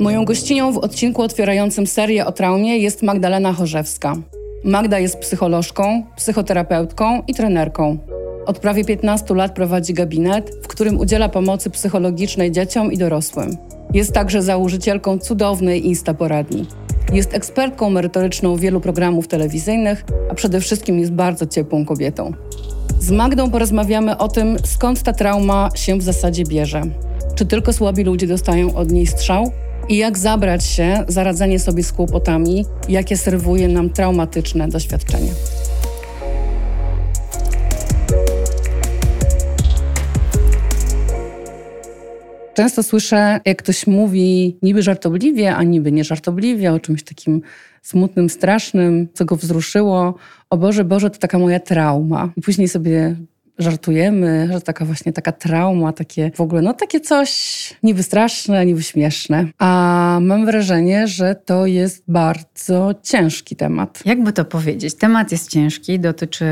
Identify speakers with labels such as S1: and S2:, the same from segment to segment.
S1: Moją gościnią w odcinku otwierającym serię o traumie jest Magdalena Chorzewska. Magda jest psycholożką, psychoterapeutką i trenerką. Od prawie 15 lat prowadzi gabinet, w którym udziela pomocy psychologicznej dzieciom i dorosłym. Jest także założycielką cudownej Insta Poradni. Jest ekspertką merytoryczną wielu programów telewizyjnych, a przede wszystkim jest bardzo ciepłą kobietą. Z Magdą porozmawiamy o tym, skąd ta trauma się w zasadzie bierze. Czy tylko słabi ludzie dostają od niej strzał? I jak zabrać się za radzenie sobie z kłopotami, jakie serwuje nam traumatyczne doświadczenie. Często słyszę, jak ktoś mówi niby żartobliwie, a niby nie żartobliwie, o czymś takim smutnym, strasznym, co go wzruszyło. O Boże, Boże, to taka moja trauma. I później sobie żartujemy, że taka właśnie taka trauma, takie w ogóle, no takie coś niby straszne, niby śmieszne. A mam wrażenie, że to jest bardzo ciężki temat.
S2: Jakby to powiedzieć? Temat jest ciężki, dotyczy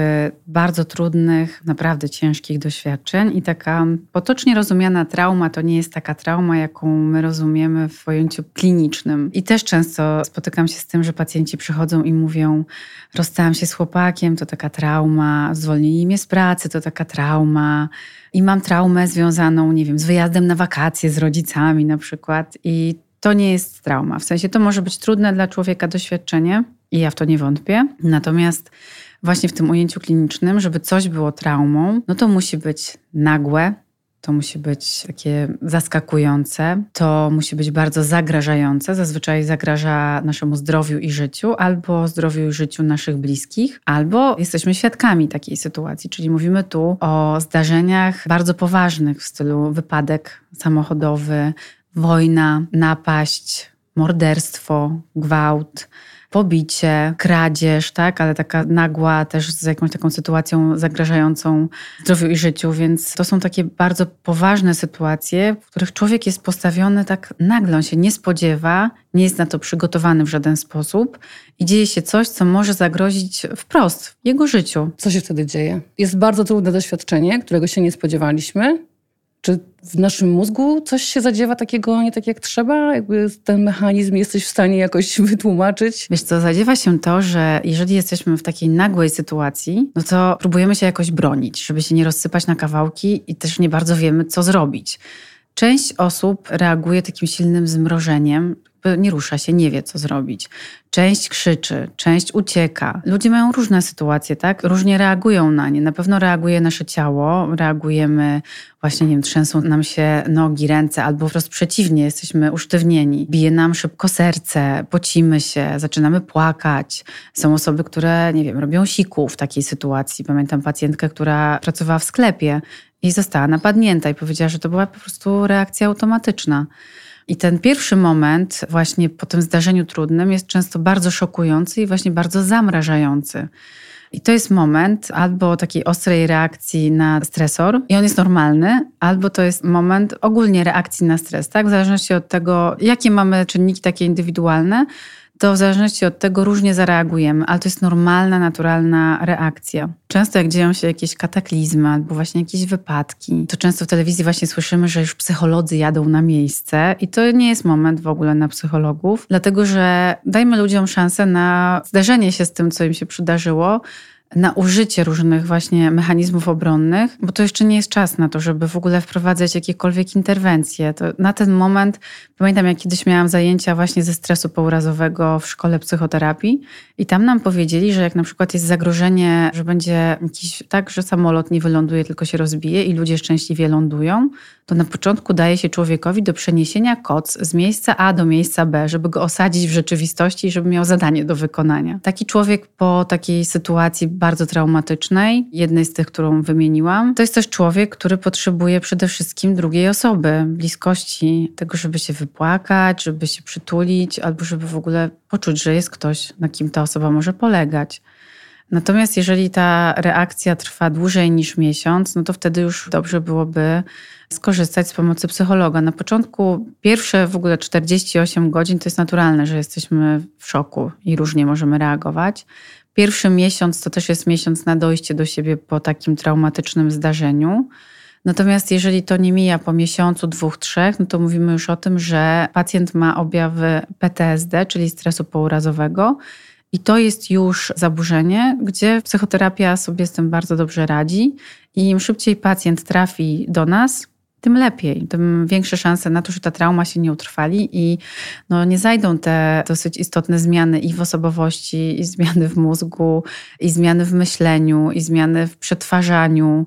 S2: bardzo trudnych, naprawdę ciężkich doświadczeń i taka potocznie rozumiana trauma to nie jest taka trauma, jaką my rozumiemy w pojęciu klinicznym. I też często spotykam się z tym, że pacjenci przychodzą i mówią, rozstałam się z chłopakiem, to taka trauma, zwolnili mnie z pracy, to taka taka trauma i mam traumę związaną, nie wiem, z wyjazdem na wakacje z rodzicami na przykład i to nie jest trauma. W sensie to może być trudne dla człowieka doświadczenie i ja w to nie wątpię. Natomiast właśnie w tym ujęciu klinicznym, żeby coś było traumą, no to musi być nagłe, to musi być takie zaskakujące, to musi być bardzo zagrażające. Zazwyczaj zagraża naszemu zdrowiu i życiu, albo zdrowiu i życiu naszych bliskich, albo jesteśmy świadkami takiej sytuacji, czyli mówimy tu o zdarzeniach bardzo poważnych w stylu wypadek samochodowy, wojna, napaść, morderstwo, gwałt pobicie, kradzież, tak, ale taka nagła też z jakąś taką sytuacją zagrażającą zdrowiu i życiu, więc to są takie bardzo poważne sytuacje, w których człowiek jest postawiony tak nagle, on się nie spodziewa, nie jest na to przygotowany w żaden sposób i dzieje się coś, co może zagrozić wprost jego życiu.
S1: Co się wtedy dzieje? Jest bardzo trudne doświadczenie, którego się nie spodziewaliśmy czy w naszym mózgu coś się zadziewa takiego nie tak jak trzeba? Jakby ten mechanizm jesteś w stanie jakoś wytłumaczyć?
S2: Wiesz co, zadziewa się to, że jeżeli jesteśmy w takiej nagłej sytuacji, no to próbujemy się jakoś bronić, żeby się nie rozsypać na kawałki i też nie bardzo wiemy, co zrobić. Część osób reaguje takim silnym zmrożeniem, nie rusza się, nie wie, co zrobić. Część krzyczy, część ucieka. Ludzie mają różne sytuacje, tak? Różnie reagują na nie. Na pewno reaguje nasze ciało, reagujemy właśnie, nie wiem, trzęsą nam się nogi, ręce, albo wprost przeciwnie, jesteśmy usztywnieni. Bije nam szybko serce, pocimy się, zaczynamy płakać. Są osoby, które, nie wiem, robią siku w takiej sytuacji. Pamiętam pacjentkę, która pracowała w sklepie i została napadnięta i powiedziała, że to była po prostu reakcja automatyczna. I ten pierwszy moment, właśnie po tym zdarzeniu trudnym, jest często bardzo szokujący i właśnie bardzo zamrażający. I to jest moment albo takiej ostrej reakcji na stresor, i on jest normalny, albo to jest moment ogólnie reakcji na stres, tak? W zależności od tego, jakie mamy czynniki takie indywidualne, to w zależności od tego różnie zareagujemy, ale to jest normalna, naturalna reakcja. Często jak dzieją się jakieś kataklizmy albo właśnie jakieś wypadki, to często w telewizji właśnie słyszymy, że już psycholodzy jadą na miejsce i to nie jest moment w ogóle na psychologów, dlatego że dajmy ludziom szansę na zdarzenie się z tym, co im się przydarzyło, na użycie różnych właśnie mechanizmów obronnych, bo to jeszcze nie jest czas na to, żeby w ogóle wprowadzać jakiekolwiek interwencje. To na ten moment, pamiętam jak kiedyś miałam zajęcia właśnie ze stresu pourazowego w szkole psychoterapii i tam nam powiedzieli, że jak na przykład jest zagrożenie, że będzie jakiś tak, że samolot nie wyląduje, tylko się rozbije i ludzie szczęśliwie lądują, to na początku daje się człowiekowi do przeniesienia koc z miejsca A do miejsca B, żeby go osadzić w rzeczywistości i żeby miał zadanie do wykonania. Taki człowiek po takiej sytuacji bardzo traumatycznej, jednej z tych, którą wymieniłam, to jest też człowiek, który potrzebuje przede wszystkim drugiej osoby, bliskości, tego, żeby się wypłakać, żeby się przytulić, albo żeby w ogóle poczuć, że jest ktoś, na kim ta osoba może polegać. Natomiast jeżeli ta reakcja trwa dłużej niż miesiąc, no to wtedy już dobrze byłoby skorzystać z pomocy psychologa. Na początku, pierwsze w ogóle 48 godzin to jest naturalne, że jesteśmy w szoku i różnie możemy reagować. Pierwszy miesiąc to też jest miesiąc na dojście do siebie po takim traumatycznym zdarzeniu. Natomiast jeżeli to nie mija po miesiącu, dwóch, trzech, no to mówimy już o tym, że pacjent ma objawy PTSD, czyli stresu pourazowego. I to jest już zaburzenie, gdzie psychoterapia sobie z tym bardzo dobrze radzi. I im szybciej pacjent trafi do nas, tym lepiej, tym większe szanse na to, że ta trauma się nie utrwali i no, nie zajdą te dosyć istotne zmiany i w osobowości, i zmiany w mózgu, i zmiany w myśleniu, i zmiany w przetwarzaniu.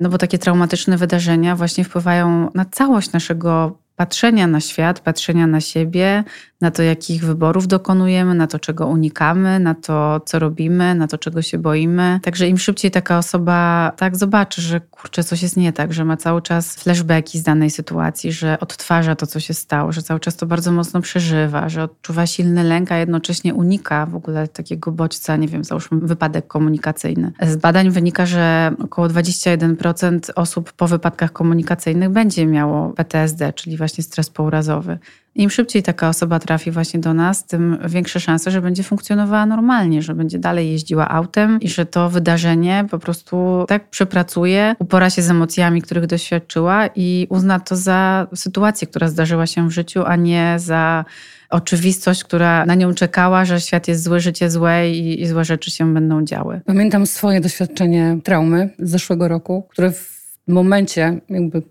S2: No bo takie traumatyczne wydarzenia właśnie wpływają na całość naszego patrzenia na świat, patrzenia na siebie, na to, jakich wyborów dokonujemy, na to, czego unikamy, na to, co robimy, na to, czego się boimy. Także im szybciej taka osoba tak zobaczy, że kurczę, coś jest nie tak, że ma cały czas flashbacki z danej sytuacji, że odtwarza to, co się stało, że cały czas to bardzo mocno przeżywa, że odczuwa silny lęk, a jednocześnie unika w ogóle takiego bodźca, nie wiem, załóżmy wypadek komunikacyjny. Z badań wynika, że około 21% osób po wypadkach komunikacyjnych będzie miało PTSD, czyli właśnie stres pourazowy. Im szybciej taka osoba trafi właśnie do nas, tym większe szanse, że będzie funkcjonowała normalnie, że będzie dalej jeździła autem i że to wydarzenie po prostu tak przepracuje, upora się z emocjami, których doświadczyła i uzna to za sytuację, która zdarzyła się w życiu, a nie za oczywistość, która na nią czekała, że świat jest zły, życie złe i, i złe rzeczy się będą działy.
S1: Pamiętam swoje doświadczenie traumy z zeszłego roku, które w momencie jakby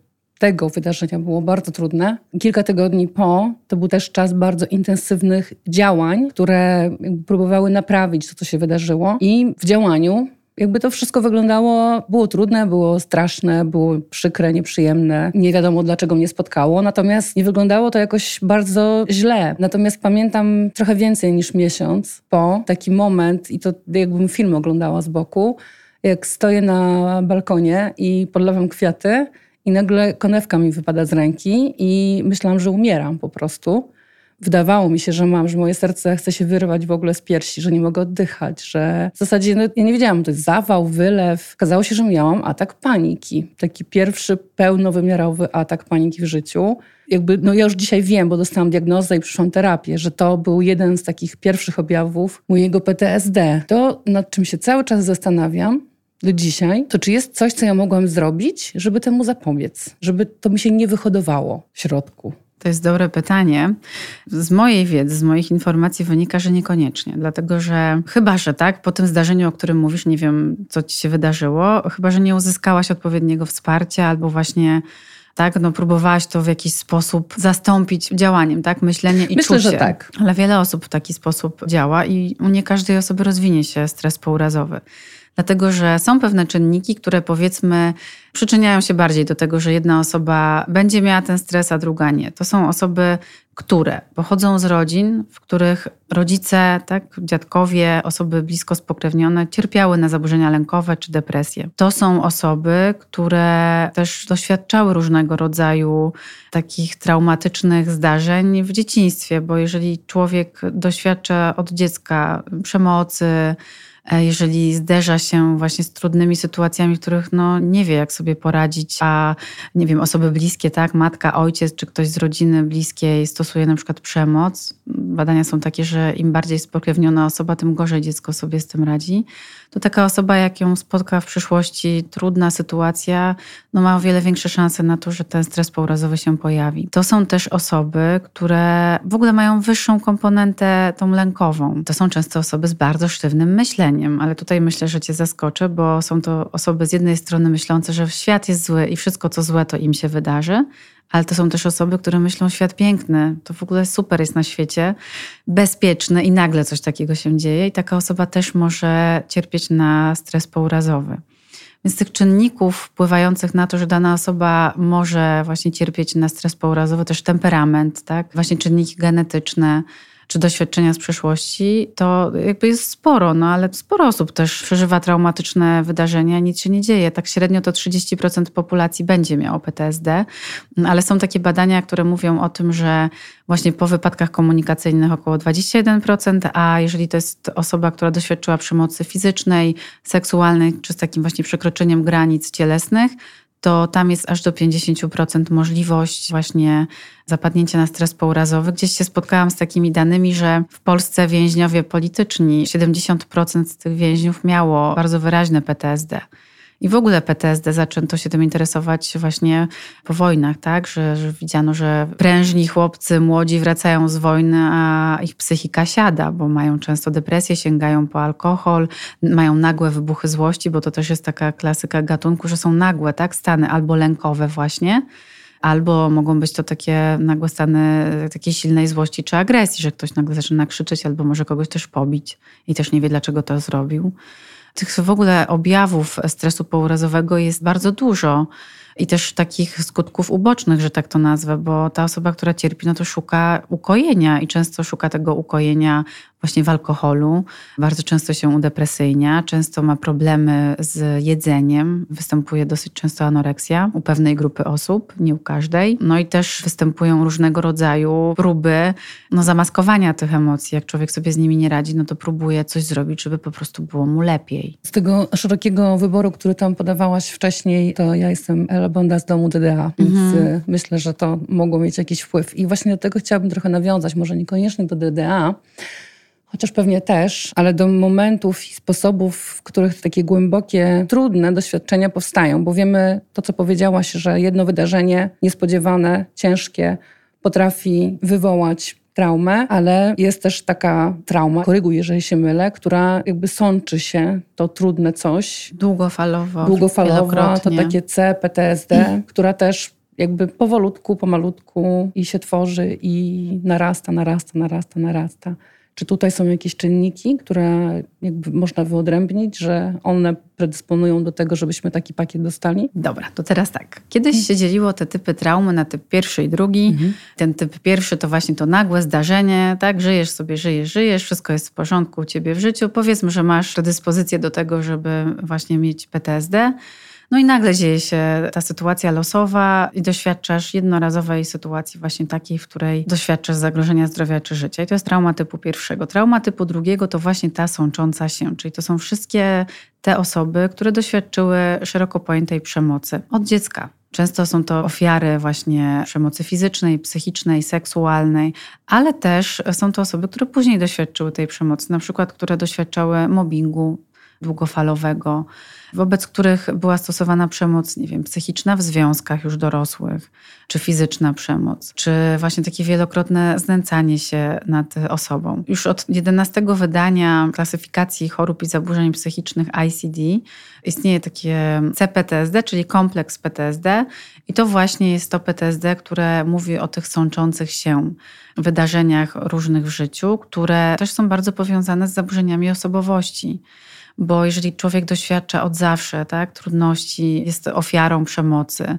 S1: tego wydarzenia było bardzo trudne. Kilka tygodni po to był też czas bardzo intensywnych działań, które próbowały naprawić to, co się wydarzyło. I w działaniu jakby to wszystko wyglądało, było trudne, było straszne, było przykre, nieprzyjemne. Nie wiadomo, dlaczego mnie spotkało, natomiast nie wyglądało to jakoś bardzo źle. Natomiast pamiętam trochę więcej niż miesiąc po taki moment, i to jakbym film oglądała z boku, jak stoję na balkonie i podlewam kwiaty i nagle konewka mi wypada z ręki i myślałam, że umieram po prostu. Wydawało mi się, że mam, że moje serce chce się wyrwać w ogóle z piersi, że nie mogę oddychać, że w zasadzie no, ja nie wiedziałam, to jest zawał, wylew. Okazało się, że miałam atak paniki. Taki pierwszy pełnowymiarowy atak paniki w życiu. Jakby, no ja już dzisiaj wiem, bo dostałam diagnozę i przyszłam terapię, że to był jeden z takich pierwszych objawów mojego PTSD. To, nad czym się cały czas zastanawiam, do dzisiaj, to czy jest coś, co ja mogłam zrobić, żeby temu zapobiec, żeby to mi się nie wyhodowało w środku?
S2: To jest dobre pytanie. Z mojej wiedzy, z moich informacji wynika, że niekoniecznie. Dlatego, że chyba, że tak, po tym zdarzeniu, o którym mówisz, nie wiem, co ci się wydarzyło, chyba, że nie uzyskałaś odpowiedniego wsparcia albo właśnie tak? No, próbowałaś to w jakiś sposób zastąpić działaniem, tak? Myślenie i
S1: Myślę,
S2: czucie.
S1: że tak.
S2: Ale wiele osób w taki sposób działa i u nie każdej osoby rozwinie się stres pourazowy dlatego że są pewne czynniki, które powiedzmy przyczyniają się bardziej do tego, że jedna osoba będzie miała ten stres, a druga nie. To są osoby, które pochodzą z rodzin, w których rodzice, tak, dziadkowie, osoby blisko spokrewnione cierpiały na zaburzenia lękowe czy depresję. To są osoby, które też doświadczały różnego rodzaju takich traumatycznych zdarzeń w dzieciństwie, bo jeżeli człowiek doświadcza od dziecka przemocy, jeżeli zderza się właśnie z trudnymi sytuacjami, których no, nie wie, jak sobie poradzić, a nie wiem, osoby bliskie, tak, matka, ojciec czy ktoś z rodziny bliskiej stosuje na przykład przemoc. Badania są takie, że im bardziej spokrewniona osoba, tym gorzej dziecko sobie z tym radzi. To taka osoba, jak ją spotka w przyszłości trudna sytuacja, no ma o wiele większe szanse na to, że ten stres pourazowy się pojawi. To są też osoby, które w ogóle mają wyższą komponentę tą lękową. To są często osoby z bardzo sztywnym myśleniem ale tutaj myślę, że Cię zaskoczę, bo są to osoby z jednej strony myślące, że świat jest zły i wszystko, co złe, to im się wydarzy, ale to są też osoby, które myślą, świat piękny, to w ogóle super jest na świecie, bezpieczny i nagle coś takiego się dzieje i taka osoba też może cierpieć na stres pourazowy. Więc tych czynników wpływających na to, że dana osoba może właśnie cierpieć na stres pourazowy, też temperament, tak? właśnie czynniki genetyczne, czy doświadczenia z przeszłości, to jakby jest sporo, no ale sporo osób też przeżywa traumatyczne wydarzenia, nic się nie dzieje. Tak średnio to 30% populacji będzie miało PTSD, ale są takie badania, które mówią o tym, że właśnie po wypadkach komunikacyjnych około 21%, a jeżeli to jest osoba, która doświadczyła przemocy fizycznej, seksualnej, czy z takim właśnie przekroczeniem granic cielesnych, to tam jest aż do 50% możliwość właśnie zapadnięcia na stres pourazowy. Gdzieś się spotkałam z takimi danymi, że w Polsce więźniowie polityczni, 70% z tych więźniów miało bardzo wyraźne PTSD. I w ogóle PTSD zaczęto się tym interesować właśnie po wojnach, tak? Że, że widziano, że prężni chłopcy młodzi wracają z wojny, a ich psychika siada, bo mają często depresję, sięgają po alkohol, mają nagłe wybuchy złości, bo to też jest taka klasyka gatunku, że są nagłe, tak? Stany albo lękowe właśnie, albo mogą być to takie nagłe stany takiej silnej złości czy agresji, że ktoś nagle zaczyna krzyczeć albo może kogoś też pobić i też nie wie, dlaczego to zrobił. Tych w ogóle objawów stresu pourazowego jest bardzo dużo i też takich skutków ubocznych, że tak to nazwę, bo ta osoba, która cierpi, no to szuka ukojenia i często szuka tego ukojenia właśnie w alkoholu. Bardzo często się udepresyjnia, często ma problemy z jedzeniem, występuje dosyć często anoreksja u pewnej grupy osób, nie u każdej. No i też występują różnego rodzaju próby no, zamaskowania tych emocji. Jak człowiek sobie z nimi nie radzi, no to próbuje coś zrobić, żeby po prostu było mu lepiej.
S1: Z tego szerokiego wyboru, który tam podawałaś wcześniej, to ja jestem Ela Bonda z domu DDA, więc mhm. Y, myślę, że to mogło mieć jakiś wpływ. I właśnie do tego chciałabym trochę nawiązać, może niekoniecznie do DDA, chociaż pewnie też, ale do momentów i sposobów, w których takie głębokie, trudne doświadczenia powstają, bo wiemy to, co powiedziałaś, że jedno wydarzenie niespodziewane, ciężkie potrafi wywołać traumę, ale jest też taka trauma, koryguj, jeżeli się mylę, która jakby sączy się, to trudne coś.
S2: Długofalowo.
S1: Długofalowo, to takie C, PTSD, która też jakby powolutku, pomalutku i się tworzy i narasta, narasta, narasta, narasta. Czy tutaj są jakieś czynniki, które jakby można wyodrębnić, że one predysponują do tego, żebyśmy taki pakiet dostali?
S2: Dobra, to teraz tak. Kiedyś mhm. się dzieliło te typy traumy na typ pierwszy i drugi. Mhm. Ten typ pierwszy to właśnie to nagłe zdarzenie, tak? Żyjesz sobie, żyjesz, żyjesz, wszystko jest w porządku u ciebie w życiu. Powiedzmy, że masz predyspozycję do tego, żeby właśnie mieć PTSD. No i nagle dzieje się ta sytuacja losowa i doświadczasz jednorazowej sytuacji właśnie takiej, w której doświadczasz zagrożenia zdrowia czy życia. I to jest trauma typu pierwszego. Trauma typu drugiego to właśnie ta sącząca się, czyli to są wszystkie te osoby, które doświadczyły szeroko pojętej przemocy od dziecka. Często są to ofiary właśnie przemocy fizycznej, psychicznej, seksualnej, ale też są to osoby, które później doświadczyły tej przemocy, na przykład które doświadczały mobbingu długofalowego, wobec których była stosowana przemoc, nie wiem, psychiczna w związkach już dorosłych, czy fizyczna przemoc, czy właśnie takie wielokrotne znęcanie się nad osobą. Już od 11 wydania klasyfikacji chorób i zaburzeń psychicznych ICD istnieje takie CPTSD, czyli kompleks PTSD i to właśnie jest to PTSD, które mówi o tych sączących się wydarzeniach różnych w życiu, które też są bardzo powiązane z zaburzeniami osobowości bo jeżeli człowiek doświadcza od zawsze tak, trudności, jest ofiarą przemocy,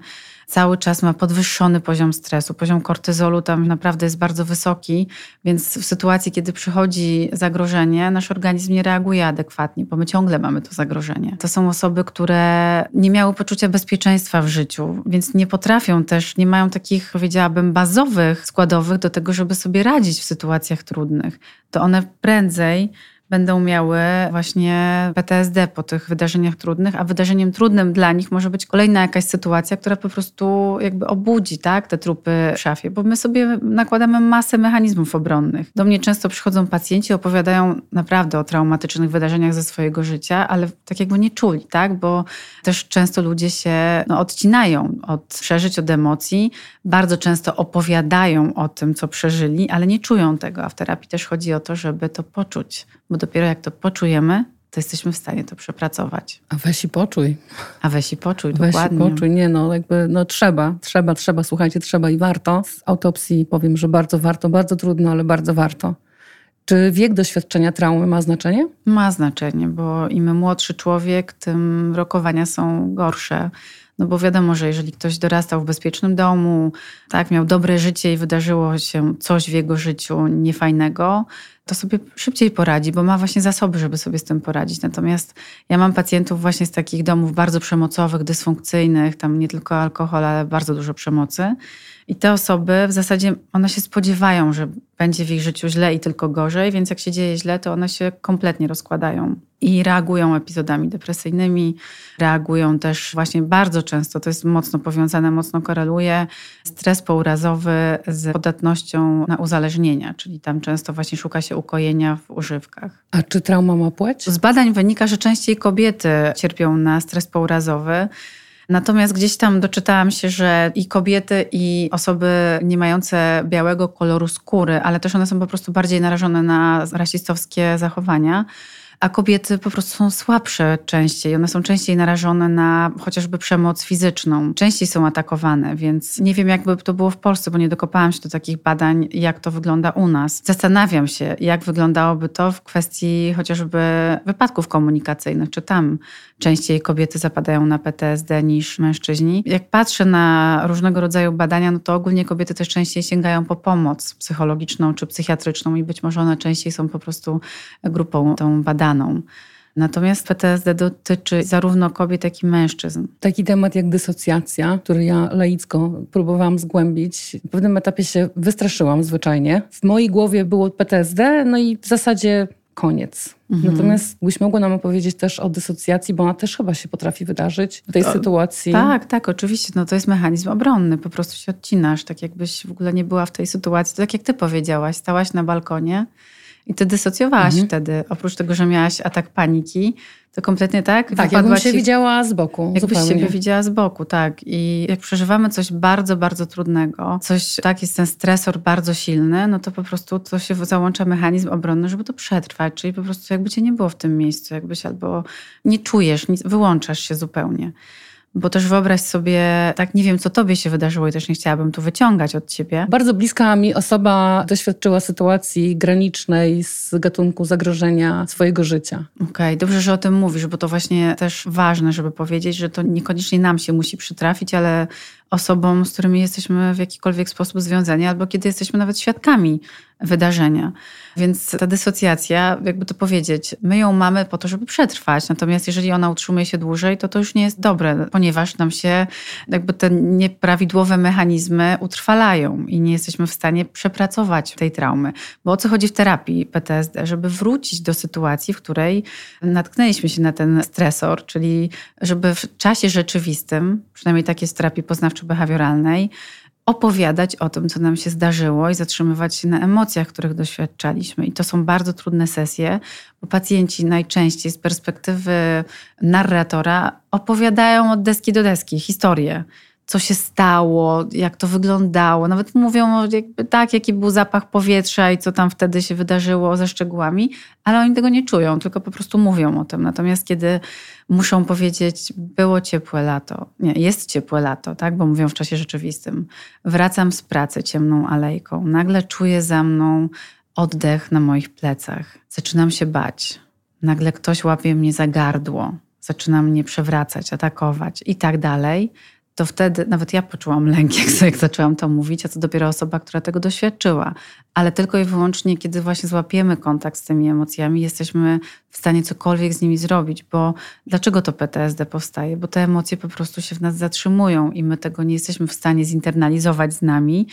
S2: cały czas ma podwyższony poziom stresu, poziom kortyzolu tam naprawdę jest bardzo wysoki, więc w sytuacji, kiedy przychodzi zagrożenie, nasz organizm nie reaguje adekwatnie, bo my ciągle mamy to zagrożenie. To są osoby, które nie miały poczucia bezpieczeństwa w życiu, więc nie potrafią też, nie mają takich, powiedziałabym, bazowych składowych do tego, żeby sobie radzić w sytuacjach trudnych. To one prędzej będą miały właśnie PTSD po tych wydarzeniach trudnych, a wydarzeniem trudnym dla nich może być kolejna jakaś sytuacja, która po prostu jakby obudzi tak, te trupy w szafie, bo my sobie nakładamy masę mechanizmów obronnych. Do mnie często przychodzą pacjenci, opowiadają naprawdę o traumatycznych wydarzeniach ze swojego życia, ale tak jakby nie czuli, tak, bo też często ludzie się no, odcinają od przeżyć, od emocji, bardzo często opowiadają o tym, co przeżyli, ale nie czują tego, a w terapii też chodzi o to, żeby to poczuć, bo dopiero jak to poczujemy, to jesteśmy w stanie to przepracować.
S1: A weź i poczuj.
S2: A weź i poczuj,
S1: weź
S2: dokładnie.
S1: Weź i poczuj, nie no, jakby, no trzeba, trzeba, trzeba, słuchajcie, trzeba i warto. Z autopsji powiem, że bardzo warto, bardzo trudno, ale bardzo warto. Czy wiek doświadczenia traumy ma znaczenie?
S2: Ma znaczenie, bo im młodszy człowiek, tym rokowania są gorsze. No bo wiadomo, że jeżeli ktoś dorastał w bezpiecznym domu, tak, miał dobre życie i wydarzyło się coś w jego życiu niefajnego, to sobie szybciej poradzi, bo ma właśnie zasoby, żeby sobie z tym poradzić. Natomiast ja mam pacjentów właśnie z takich domów bardzo przemocowych, dysfunkcyjnych, tam nie tylko alkohol, ale bardzo dużo przemocy. I te osoby w zasadzie one się spodziewają, że będzie w ich życiu źle i tylko gorzej, więc jak się dzieje źle, to one się kompletnie rozkładają i reagują epizodami depresyjnymi, reagują też właśnie bardzo często, to jest mocno powiązane, mocno koreluje, stres pourazowy z podatnością na uzależnienia, czyli tam często właśnie szuka się ukojenia w używkach.
S1: A czy trauma ma płeć?
S2: Z badań wynika, że częściej kobiety cierpią na stres pourazowy. Natomiast gdzieś tam doczytałam się, że i kobiety, i osoby nie mające białego koloru skóry, ale też one są po prostu bardziej narażone na rasistowskie zachowania a kobiety po prostu są słabsze częściej. One są częściej narażone na chociażby przemoc fizyczną. Częściej są atakowane, więc nie wiem, jakby to było w Polsce, bo nie dokopałam się do takich badań, jak to wygląda u nas. Zastanawiam się, jak wyglądałoby to w kwestii chociażby wypadków komunikacyjnych, czy tam częściej kobiety zapadają na PTSD niż mężczyźni. Jak patrzę na różnego rodzaju badania, no to ogólnie kobiety też częściej sięgają po pomoc psychologiczną czy psychiatryczną i być może one częściej są po prostu grupą tą badaną. Natomiast PTSD dotyczy zarówno kobiet, jak i mężczyzn.
S1: Taki temat jak dysocjacja, który ja laicko próbowałam zgłębić, w pewnym etapie się wystraszyłam zwyczajnie. W mojej głowie było PTSD, no i w zasadzie koniec. Mhm. Natomiast byś mogła nam opowiedzieć też o dysocjacji, bo ona też chyba się potrafi wydarzyć w tej to, sytuacji.
S2: Tak, tak, oczywiście. No to jest mechanizm obronny. Po prostu się odcinasz, tak jakbyś w ogóle nie była w tej sytuacji. To tak jak ty powiedziałaś, stałaś na balkonie i ty dysocjowałaś mhm. wtedy. Oprócz tego, że miałaś atak paniki, to kompletnie tak?
S1: Tak, jakbym się ci, widziała z boku.
S2: Jakbyś zupełnie. siebie widziała z boku, tak. I jak przeżywamy coś bardzo, bardzo trudnego, coś, tak, jest ten stresor bardzo silny, no to po prostu to się załącza mechanizm obronny, żeby to przetrwać. Czyli po prostu jakby cię nie było w tym miejscu, jakbyś albo nie czujesz, nie, wyłączasz się zupełnie. Bo też wyobraź sobie, tak nie wiem, co tobie się wydarzyło i też nie chciałabym tu wyciągać od ciebie.
S1: Bardzo bliska mi osoba doświadczyła sytuacji granicznej z gatunku zagrożenia swojego życia.
S2: Okej, okay, dobrze, że o tym mówisz, bo to właśnie też ważne, żeby powiedzieć, że to niekoniecznie nam się musi przytrafić, ale osobom, z którymi jesteśmy w jakikolwiek sposób związani, albo kiedy jesteśmy nawet świadkami wydarzenia. Więc ta dysocjacja, jakby to powiedzieć, my ją mamy po to, żeby przetrwać. Natomiast jeżeli ona utrzymuje się dłużej, to to już nie jest dobre, ponieważ nam się jakby te nieprawidłowe mechanizmy utrwalają i nie jesteśmy w stanie przepracować tej traumy. Bo o co chodzi w terapii PTSD? Żeby wrócić do sytuacji, w której natknęliśmy się na ten stresor, czyli żeby w czasie rzeczywistym, przynajmniej tak jest w terapii poznawczo-behawioralnej, opowiadać o tym, co nam się zdarzyło i zatrzymywać się na emocjach, których doświadczaliśmy. I to są bardzo trudne sesje, bo pacjenci najczęściej z perspektywy narratora opowiadają od deski do deski historię co się stało, jak to wyglądało. Nawet mówią jakby tak, jaki był zapach powietrza i co tam wtedy się wydarzyło ze szczegółami, ale oni tego nie czują, tylko po prostu mówią o tym. Natomiast kiedy muszą powiedzieć, było ciepłe lato, nie, jest ciepłe lato, tak, bo mówią w czasie rzeczywistym, wracam z pracy ciemną alejką, nagle czuję za mną oddech na moich plecach, zaczynam się bać, nagle ktoś łapie mnie za gardło, zaczyna mnie przewracać, atakować i tak dalej, to wtedy nawet ja poczułam lęk, jak, jak zaczęłam to mówić, a co dopiero osoba, która tego doświadczyła. Ale tylko i wyłącznie, kiedy właśnie złapiemy kontakt z tymi emocjami, jesteśmy w stanie cokolwiek z nimi zrobić. Bo dlaczego to PTSD powstaje? Bo te emocje po prostu się w nas zatrzymują i my tego nie jesteśmy w stanie zinternalizować z nami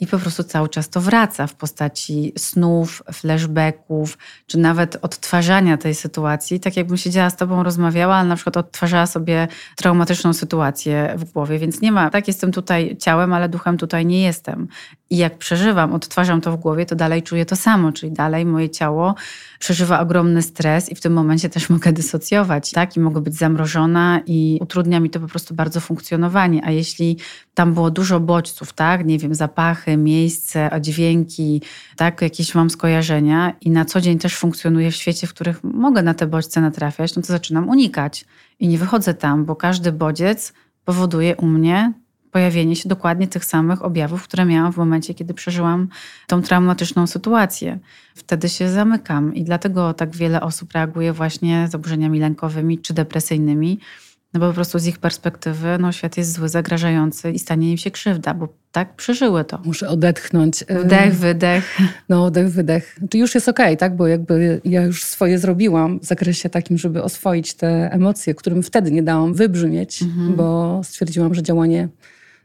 S2: i po prostu cały czas to wraca w postaci snów, flashbacków, czy nawet odtwarzania tej sytuacji. Tak jakbym siedziała z tobą, rozmawiała, ale na przykład odtwarzała sobie traumatyczną sytuację w głowie, więc nie ma, tak jestem tutaj ciałem, ale duchem tutaj nie jestem. I jak przeżywam, odtwarzam to w głowie, to dalej czuję to samo, czyli dalej moje ciało przeżywa ogromny stres i w tym momencie też mogę dysocjować, tak? I mogę być zamrożona i utrudnia mi to po prostu bardzo funkcjonowanie. A jeśli tam było dużo bodźców, tak? Nie wiem, zapachy, miejsce, dźwięki, tak? Jakieś mam skojarzenia i na co dzień też funkcjonuję w świecie, w których mogę na te bodźce natrafiać, no to zaczynam unikać i nie wychodzę tam, bo każdy bodziec powoduje u mnie pojawienie się dokładnie tych samych objawów, które miałam w momencie, kiedy przeżyłam tą traumatyczną sytuację. Wtedy się zamykam i dlatego tak wiele osób reaguje właśnie zaburzeniami lękowymi czy depresyjnymi, no bo po prostu z ich perspektywy no, świat jest zły, zagrażający i stanie im się krzywda, bo tak przeżyły to.
S1: Muszę odetchnąć.
S2: Wdech, wydech.
S1: No, wdech, wydech. Czy już jest okej, okay, tak? Bo jakby ja już swoje zrobiłam w zakresie takim, żeby oswoić te emocje, którym wtedy nie dałam wybrzmieć, mhm. bo stwierdziłam, że działanie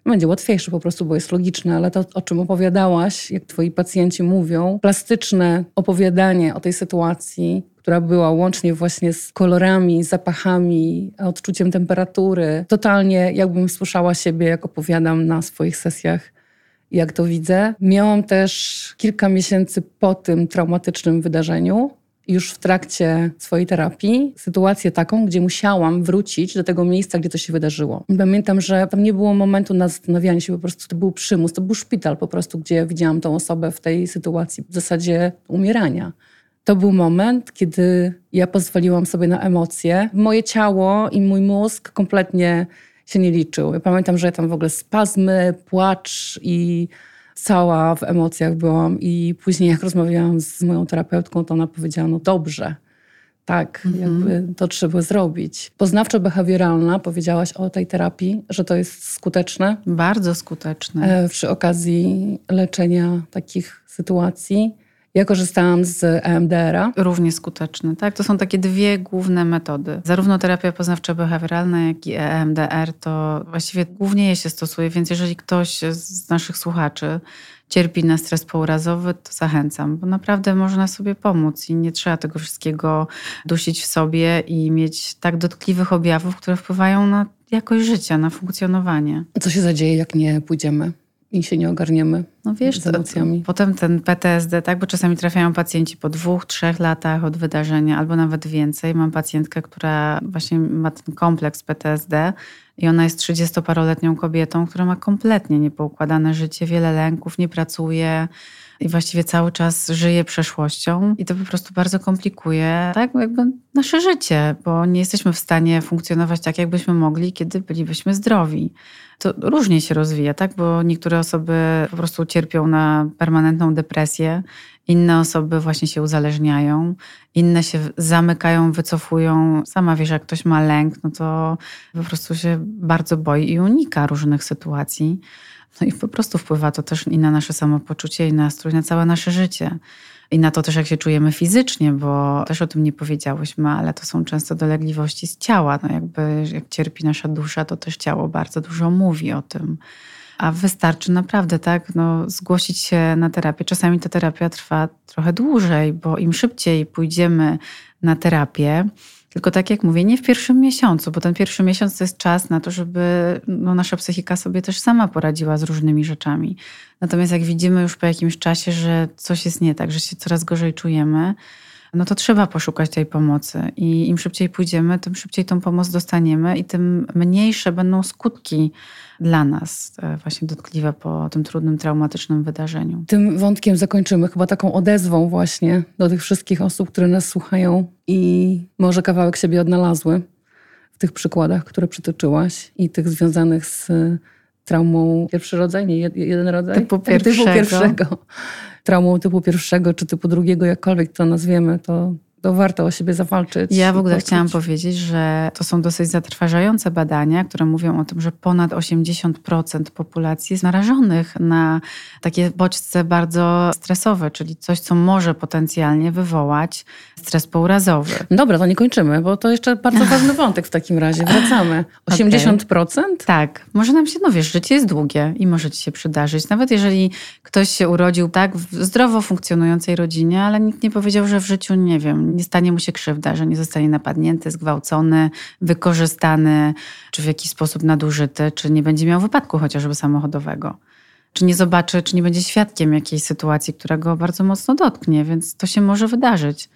S1: będzie łatwiejsze po prostu, bo jest logiczne, ale to, o czym opowiadałaś, jak twoi pacjenci mówią, plastyczne opowiadanie o tej sytuacji, która była łącznie właśnie z kolorami, zapachami, odczuciem temperatury, totalnie jakbym słyszała siebie, jak opowiadam na swoich sesjach jak to widzę. Miałam też kilka miesięcy po tym traumatycznym wydarzeniu, już w trakcie swojej terapii, sytuację taką, gdzie musiałam wrócić do tego miejsca, gdzie to się wydarzyło. Pamiętam, że tam nie było momentu na zastanawianie się, po prostu to był przymus, to był szpital po prostu, gdzie widziałam tą osobę w tej sytuacji, w zasadzie umierania. To był moment, kiedy ja pozwoliłam sobie na emocje. Moje ciało i mój mózg kompletnie się nie liczył. Ja pamiętam, że ja tam w ogóle spazmy, płacz i cała w emocjach byłam. I później jak rozmawiałam z moją terapeutką, to ona powiedziała, no dobrze, tak, mhm. jakby to trzeba zrobić. Poznawczo-behawioralna, powiedziałaś o tej terapii, że to jest skuteczne.
S2: Bardzo skuteczne.
S1: E, przy okazji leczenia takich sytuacji. Ja korzystałam z EMDR-a.
S2: Równie skuteczny, tak? To są takie dwie główne metody. Zarówno terapia poznawczo-behawioralna, jak i EMDR to właściwie głównie je się stosuje, więc jeżeli ktoś z naszych słuchaczy cierpi na stres pourazowy, to zachęcam, bo naprawdę można sobie pomóc i nie trzeba tego wszystkiego dusić w sobie i mieć tak dotkliwych objawów, które wpływają na jakość życia, na funkcjonowanie.
S1: Co się zadzieje, jak nie pójdziemy? I się nie ogarniemy no wiesz, z emocjami.
S2: To, potem ten PTSD, tak, bo czasami trafiają pacjenci po dwóch, trzech latach od wydarzenia, albo nawet więcej. Mam pacjentkę, która właśnie ma ten kompleks PTSD i ona jest 30-paroletnią kobietą, która ma kompletnie niepoukładane życie, wiele lęków, nie pracuje i właściwie cały czas żyje przeszłością i to po prostu bardzo komplikuje tak jakby nasze życie, bo nie jesteśmy w stanie funkcjonować tak, jakbyśmy mogli, kiedy bylibyśmy zdrowi. To różnie się rozwija, tak? Bo niektóre osoby po prostu cierpią na permanentną depresję, inne osoby właśnie się uzależniają, inne się zamykają, wycofują. Sama wiesz, jak ktoś ma lęk, no to po prostu się bardzo boi i unika różnych sytuacji. No i po prostu wpływa to też i na nasze samopoczucie, i nastrój, na całe nasze życie. I na to też, jak się czujemy fizycznie, bo też o tym nie powiedziałyśmy, ale to są często dolegliwości z ciała. No jakby jak cierpi nasza dusza, to też ciało bardzo dużo mówi o tym. A wystarczy naprawdę, tak, no, zgłosić się na terapię. Czasami ta terapia trwa trochę dłużej, bo im szybciej pójdziemy na terapię, tylko tak jak mówię, nie w pierwszym miesiącu, bo ten pierwszy miesiąc to jest czas na to, żeby no, nasza psychika sobie też sama poradziła z różnymi rzeczami. Natomiast jak widzimy już po jakimś czasie, że coś jest nie tak, że się coraz gorzej czujemy, no to trzeba poszukać tej pomocy. I im szybciej pójdziemy, tym szybciej tą pomoc dostaniemy i tym mniejsze będą skutki dla nas e, właśnie dotkliwe po tym trudnym, traumatycznym wydarzeniu.
S1: Tym wątkiem zakończymy chyba taką odezwą właśnie do tych wszystkich osób, które nas słuchają i może kawałek siebie odnalazły w tych przykładach, które przytoczyłaś i tych związanych z traumą pierwszy rodzaj, nie jeden rodzaj?
S2: Typu pierwszego. Typu pierwszego.
S1: Traumą typu pierwszego czy typu drugiego, jakkolwiek to nazwiemy, to to warto o siebie zawalczyć.
S2: Ja w ogóle chciałam powiedzieć, że to są dosyć zatrważające badania, które mówią o tym, że ponad 80% populacji jest narażonych na takie bodźce bardzo stresowe, czyli coś, co może potencjalnie wywołać stres pourazowy.
S1: Dobra, to nie kończymy, bo to jeszcze bardzo ważny wątek w takim razie. Wracamy. 80%? Okay.
S2: Tak. Może nam się, no wiesz, życie jest długie i może ci się przydarzyć. Nawet jeżeli ktoś się urodził tak w zdrowo funkcjonującej rodzinie, ale nikt nie powiedział, że w życiu, nie wiem, nie stanie mu się krzywda, że nie zostanie napadnięty, zgwałcony, wykorzystany, czy w jakiś sposób nadużyty, czy nie będzie miał wypadku chociażby samochodowego. Czy nie zobaczy, czy nie będzie świadkiem jakiejś sytuacji, która go bardzo mocno dotknie, więc to się może wydarzyć.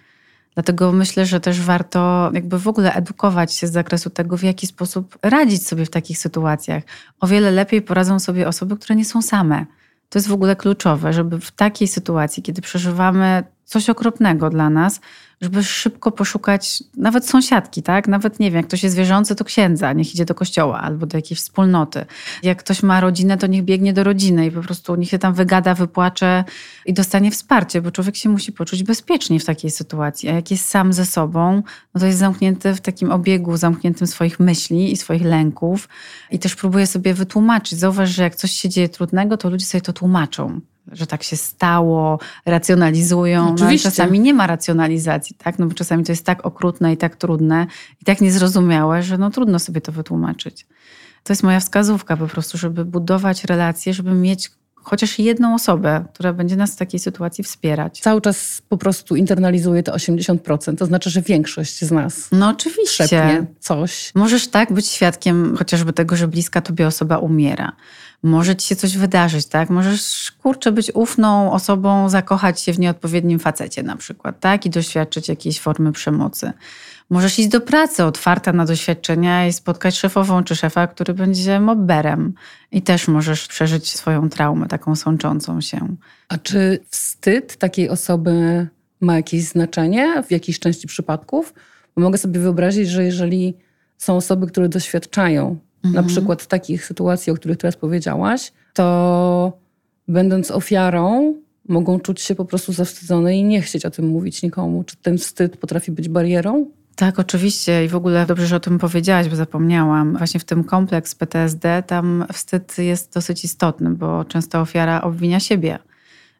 S2: Dlatego myślę, że też warto jakby w ogóle edukować się z zakresu tego, w jaki sposób radzić sobie w takich sytuacjach. O wiele lepiej poradzą sobie osoby, które nie są same. To jest w ogóle kluczowe, żeby w takiej sytuacji, kiedy przeżywamy coś okropnego dla nas, żeby szybko poszukać nawet sąsiadki, tak? Nawet nie wiem, jak ktoś jest wierzący, to księdza, niech idzie do kościoła albo do jakiejś wspólnoty. Jak ktoś ma rodzinę, to niech biegnie do rodziny i po prostu niech się tam wygada, wypłacze i dostanie wsparcie, bo człowiek się musi poczuć bezpiecznie w takiej sytuacji. A jak jest sam ze sobą, no to jest zamknięty w takim obiegu, zamkniętym swoich myśli i swoich lęków i też próbuje sobie wytłumaczyć. Zauważ, że jak coś się dzieje trudnego, to ludzie sobie to tłumaczą że tak się stało, racjonalizują. No, Oczywiście. No, czasami nie ma racjonalizacji, tak? No bo czasami to jest tak okrutne i tak trudne i tak niezrozumiałe, że no trudno sobie to wytłumaczyć. To jest moja wskazówka po prostu, żeby budować relacje, żeby mieć chociaż jedną osobę, która będzie nas w takiej sytuacji wspierać.
S1: Cały czas po prostu internalizuje to 80%, to znaczy, że większość z nas
S2: no oczywiście
S1: coś.
S2: Możesz tak być świadkiem chociażby tego, że bliska tobie osoba umiera. może ci się coś wydarzyć, tak? Możesz, kurczę, być ufną osobą, zakochać się w nieodpowiednim facecie na przykład, tak? I doświadczyć jakiejś formy przemocy. Możesz iść do pracy otwarta na doświadczenia i spotkać szefową czy szefa, który będzie mobberem. I też możesz przeżyć swoją traumę, taką sączącą się.
S1: A czy wstyd takiej osoby ma jakieś znaczenie w jakiejś części przypadków? Bo mogę sobie wyobrazić, że jeżeli są osoby, które doświadczają mhm. na przykład takich sytuacji, o których teraz powiedziałaś, to będąc ofiarą, mogą czuć się po prostu zawstydzone i nie chcieć o tym mówić nikomu. Czy ten wstyd potrafi być barierą?
S2: Tak, oczywiście i w ogóle dobrze, że o tym powiedziałaś, bo zapomniałam. Właśnie w tym kompleks PTSD tam wstyd jest dosyć istotny, bo często ofiara obwinia siebie.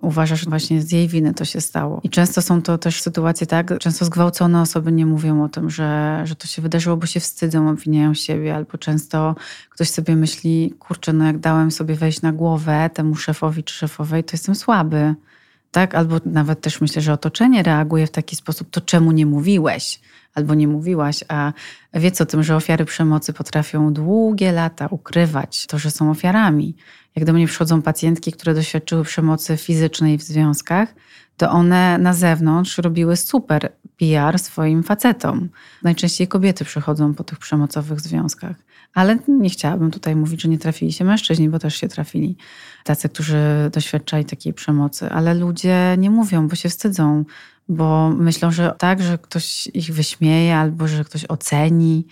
S2: Uważa, że właśnie z jej winy to się stało. I często są to też sytuacje tak, często zgwałcone osoby nie mówią o tym, że, że to się wydarzyło, bo się wstydzą, obwiniają siebie, albo często ktoś sobie myśli, kurczę, no jak dałem sobie wejść na głowę temu szefowi czy szefowej, to jestem słaby. Tak? Albo nawet też myślę, że otoczenie reaguje w taki sposób, to czemu nie mówiłeś? albo nie mówiłaś, a wiedz o tym, że ofiary przemocy potrafią długie lata ukrywać to, że są ofiarami. Jak do mnie przychodzą pacjentki, które doświadczyły przemocy fizycznej w związkach, to one na zewnątrz robiły super PR swoim facetom. Najczęściej kobiety przychodzą po tych przemocowych związkach. Ale nie chciałabym tutaj mówić, że nie trafili się mężczyźni, bo też się trafili tacy, którzy doświadczali takiej przemocy. Ale ludzie nie mówią, bo się wstydzą bo myślą, że tak, że ktoś ich wyśmieje albo że ktoś oceni.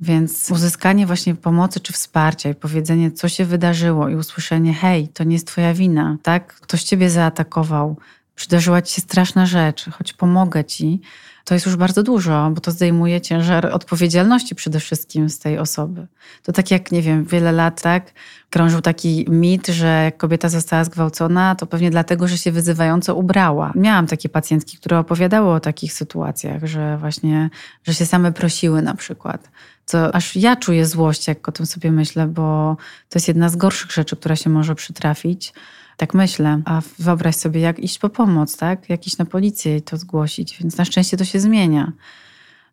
S2: Więc uzyskanie właśnie pomocy czy wsparcia i powiedzenie, co się wydarzyło, i usłyszenie: hej, to nie jest Twoja wina, tak? Ktoś Ciebie zaatakował, przydarzyła Ci się straszna rzecz, choć pomogę Ci, to jest już bardzo dużo, bo to zdejmuje ciężar odpowiedzialności przede wszystkim z tej osoby. To tak jak, nie wiem, wiele lat tak krążył taki mit, że jak kobieta została zgwałcona, to pewnie dlatego, że się wyzywająco ubrała. Miałam takie pacjentki, które opowiadały o takich sytuacjach, że właśnie, że się same prosiły na przykład. Co aż ja czuję złość, jak o tym sobie myślę, bo to jest jedna z gorszych rzeczy, która się może przytrafić. Tak myślę. A wyobraź sobie, jak iść po pomoc, tak? Jak iść na policję i to zgłosić. Więc na szczęście to się zmienia.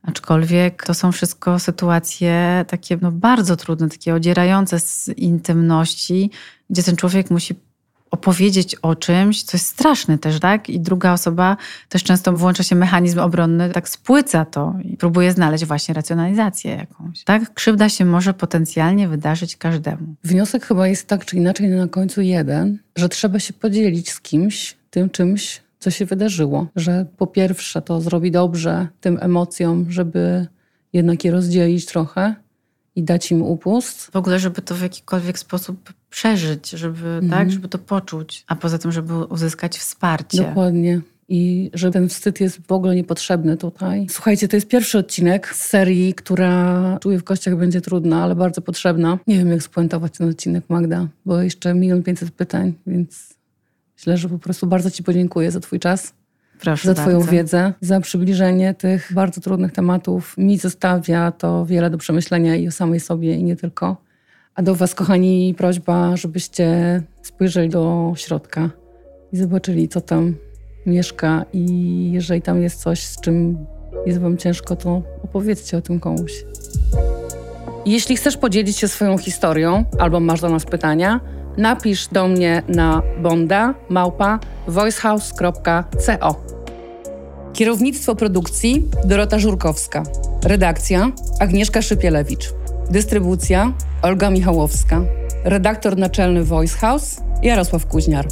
S2: Aczkolwiek to są wszystko sytuacje takie no, bardzo trudne, takie odzierające z intymności, gdzie ten człowiek musi opowiedzieć o czymś, co jest straszne też, tak? I druga osoba też często włącza się mechanizm obronny, tak spłyca to i próbuje znaleźć właśnie racjonalizację jakąś. Tak? Krzywda się może potencjalnie wydarzyć każdemu.
S1: Wniosek chyba jest tak czy inaczej na końcu jeden, że trzeba się podzielić z kimś tym czymś, co się wydarzyło. Że po pierwsze to zrobi dobrze tym emocjom, żeby jednak je rozdzielić trochę i dać im upust.
S2: W ogóle, żeby to w jakikolwiek sposób przeżyć, żeby, mhm. tak, żeby to poczuć, a poza tym, żeby uzyskać wsparcie.
S1: Dokładnie. I że ten wstyd jest w ogóle niepotrzebny tutaj. Słuchajcie, to jest pierwszy odcinek z serii, która czuję w kościach będzie trudna, ale bardzo potrzebna. Nie wiem, jak spuentować ten odcinek, Magda, bo jeszcze milion pięćset pytań, więc myślę, że po prostu bardzo Ci podziękuję za Twój czas.
S2: Proszę
S1: za Twoją
S2: bardzo.
S1: wiedzę, za przybliżenie tych bardzo trudnych tematów. Mi zostawia to wiele do przemyślenia i o samej sobie, i nie tylko. A do Was, kochani, prośba, żebyście spojrzeli do środka i zobaczyli, co tam mieszka. I jeżeli tam jest coś, z czym jest Wam ciężko, to opowiedzcie o tym komuś. Jeśli chcesz podzielić się swoją historią albo masz do nas pytania, napisz do mnie na bonda małpa voicehouse.co. Kierownictwo produkcji Dorota Żurkowska. Redakcja Agnieszka Szypielewicz. Dystrybucja Olga Michałowska. Redaktor naczelny Voice House Jarosław Kuźniar.